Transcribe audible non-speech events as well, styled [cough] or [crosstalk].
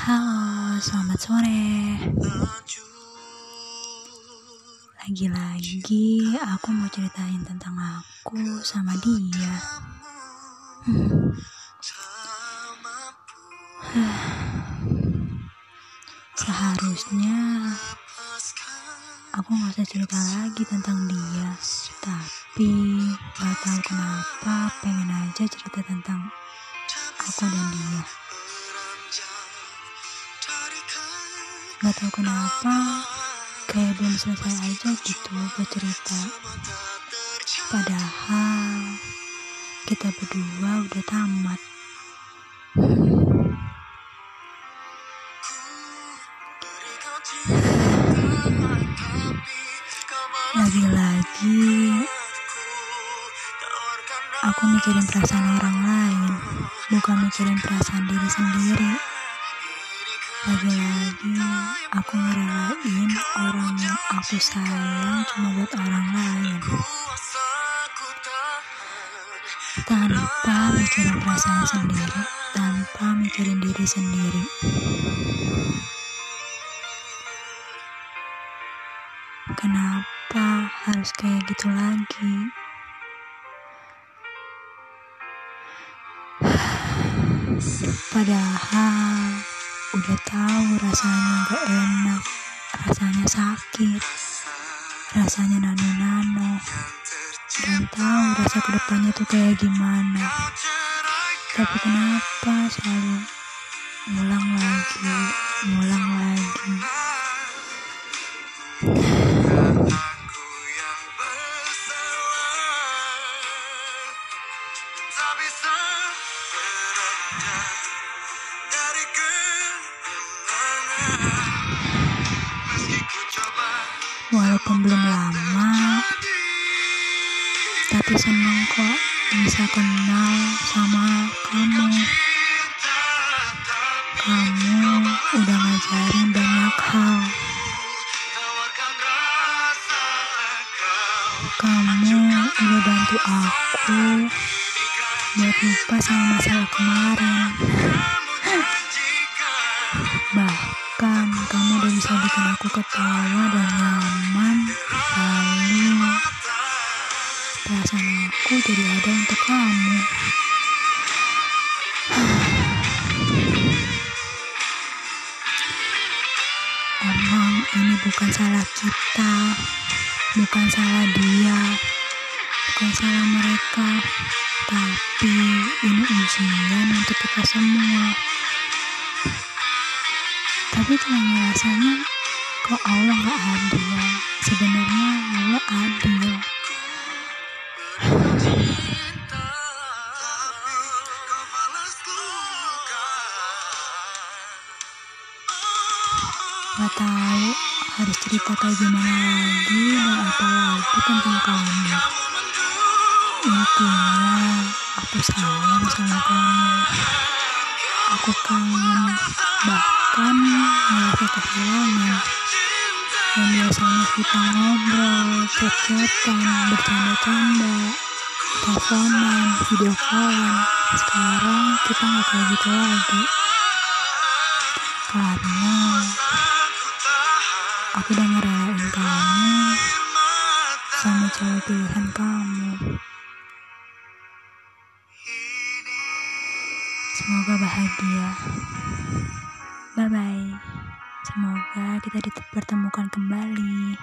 Halo, selamat sore. Lagi-lagi aku mau ceritain tentang aku sama dia. Hmm. Seharusnya aku nggak usah cerita lagi tentang dia, tapi nggak tahu kenapa pengen aja cerita tentang aku dan dia. Gak tahu kenapa kayak belum selesai aja gitu buat cerita. Padahal kita berdua udah tamat. Lagi-lagi aku mikirin perasaan orang lain, bukan mikirin perasaan diri sendiri. Lagi-lagi aku ngerelain orang yang aku sayang cuma buat orang lain. Tanpa mikirin perasaan sendiri, tanpa mikirin diri sendiri. Kenapa harus kayak gitu lagi? [sighs] Padahal udah tahu rasanya gak rasanya sakit, rasanya nano-nano, dan tahu rasa ke depannya tuh kayak gimana. Tapi kenapa selalu ngulang lagi, ngulang lagi? Belum lama, tapi seneng kok bisa kenal sama kamu. Kamu udah ngajarin banyak hal. Kamu udah bantu aku buat lupa sama masalah kemarin. Bahkan kamu udah bisa bikin aku ketawa dan jadi ada untuk kamu. Emang ini bukan salah kita, bukan salah dia, bukan salah mereka, tapi ini ujian untuk kita semua. Tapi kayak ngerasanya kok Allah gak adil. Sebenarnya Allah adil. Gak tahu harus cerita kayak gimana lagi dan apalagi tentang kamu. Intinya aku sayang sama kamu. Aku kangen bahkan merasa kehilangan. Yang biasanya kita ngobrol, chat-chatan, bercanda-canda, teleponan, video callan. Sekarang kita nggak kayak gitu lagi. Karena pilihan kamu. Semoga bahagia. Bye bye. Semoga kita dipertemukan kembali.